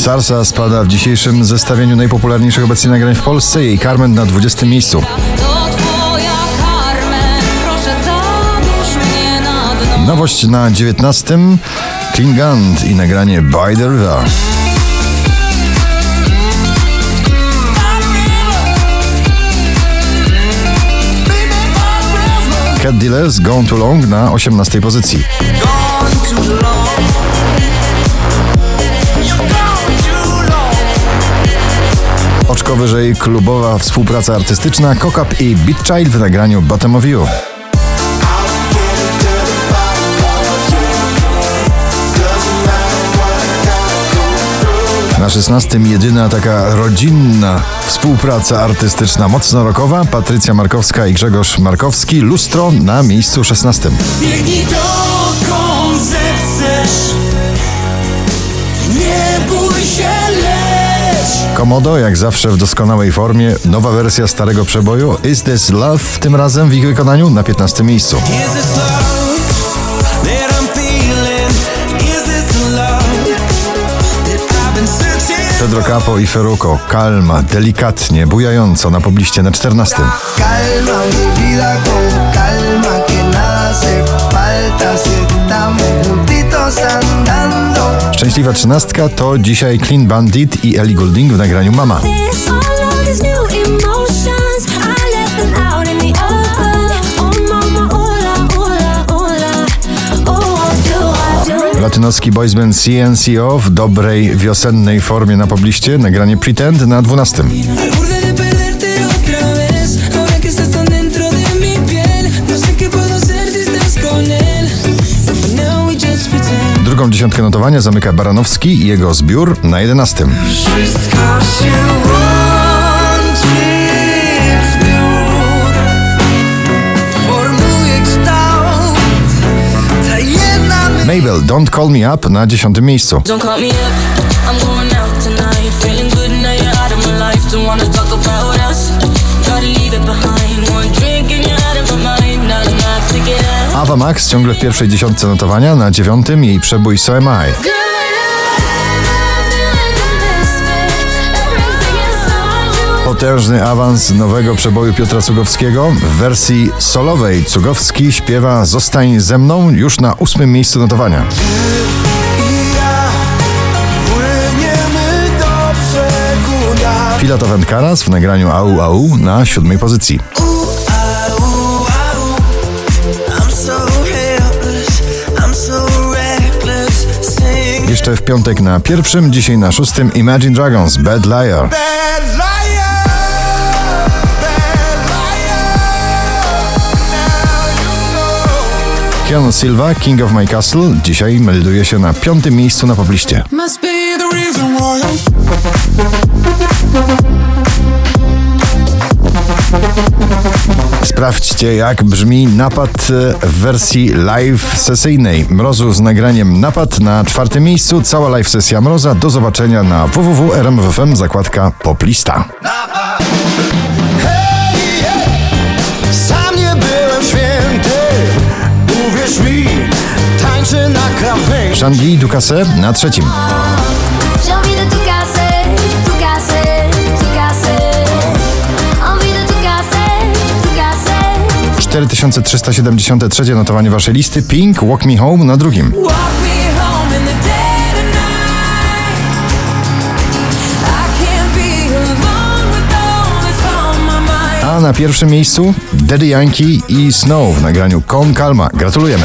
Sarsa spada w dzisiejszym zestawieniu najpopularniejszych obecnie nagrań w Polsce. Jej Carmen na 20 miejscu. Nowość na 19. Klingand i nagranie By the River. Cat Dealers Gone Too Long na 18 pozycji. Oczko wyżej klubowa współpraca artystyczna Kokap i Beat Child w nagraniu Bottom of You. Na 16 jedyna taka rodzinna współpraca artystyczna mocno rokowa Patrycja Markowska i Grzegorz Markowski Lustro na miejscu 16. Biegnij dokąd zechcesz Nie bój się, Komodo jak zawsze w doskonałej formie. Nowa wersja starego przeboju. Is This Love? Tym razem w ich wykonaniu na 15 miejscu. Pedro Capo i Feruko Kalma, delikatnie, bujająco na pobliście na 14. Calma mi vida con calma Szczęśliwa trzynastka to dzisiaj Clean Bandit i Ellie Goulding w nagraniu Mama. Oh. Oh? Latynoski boys band CNCO w dobrej wiosennej formie na pobliście, nagranie Pretend na 12. Drugą dziesiątkę notowania zamyka Baranowski i jego zbiór na 11. Wszystko się łączy w zbiór Formuje kształt Ta jedna myśl Mabel, Don't Call Me Up na 10 miejscu. Don't call me up, Max ciągle w pierwszej dziesiątce notowania, na dziewiątym jej przebój So Am I. Potężny awans nowego przeboju Piotra Cugowskiego. W wersji solowej Cugowski śpiewa Zostań ze mną już na ósmym miejscu notowania. I ja płyniemy do brzegu na Filat of Karas w nagraniu Au Au na siódmej pozycji. Jeszcze w piątek na pierwszym, dzisiaj na szóstym Imagine Dragons Bad Liar. bad liar. Keanu Silva, King of My Castle, dzisiaj melduje się na piątym miejscu na pobliście. Sprawdźcie, jak brzmi napad e, w wersji live sesyjnej. Mrozu z nagraniem napad na czwartym miejscu. Cała live sesja Mroza. Do zobaczenia na www.rmf.fm, zakładka poplista. Shandy Dukase na trzecim. 4373 notowanie waszej listy. Pink, Walk Me Home na drugim. A na pierwszym miejscu Daddy Yankee i Snow w nagraniu Con Calma. Gratulujemy.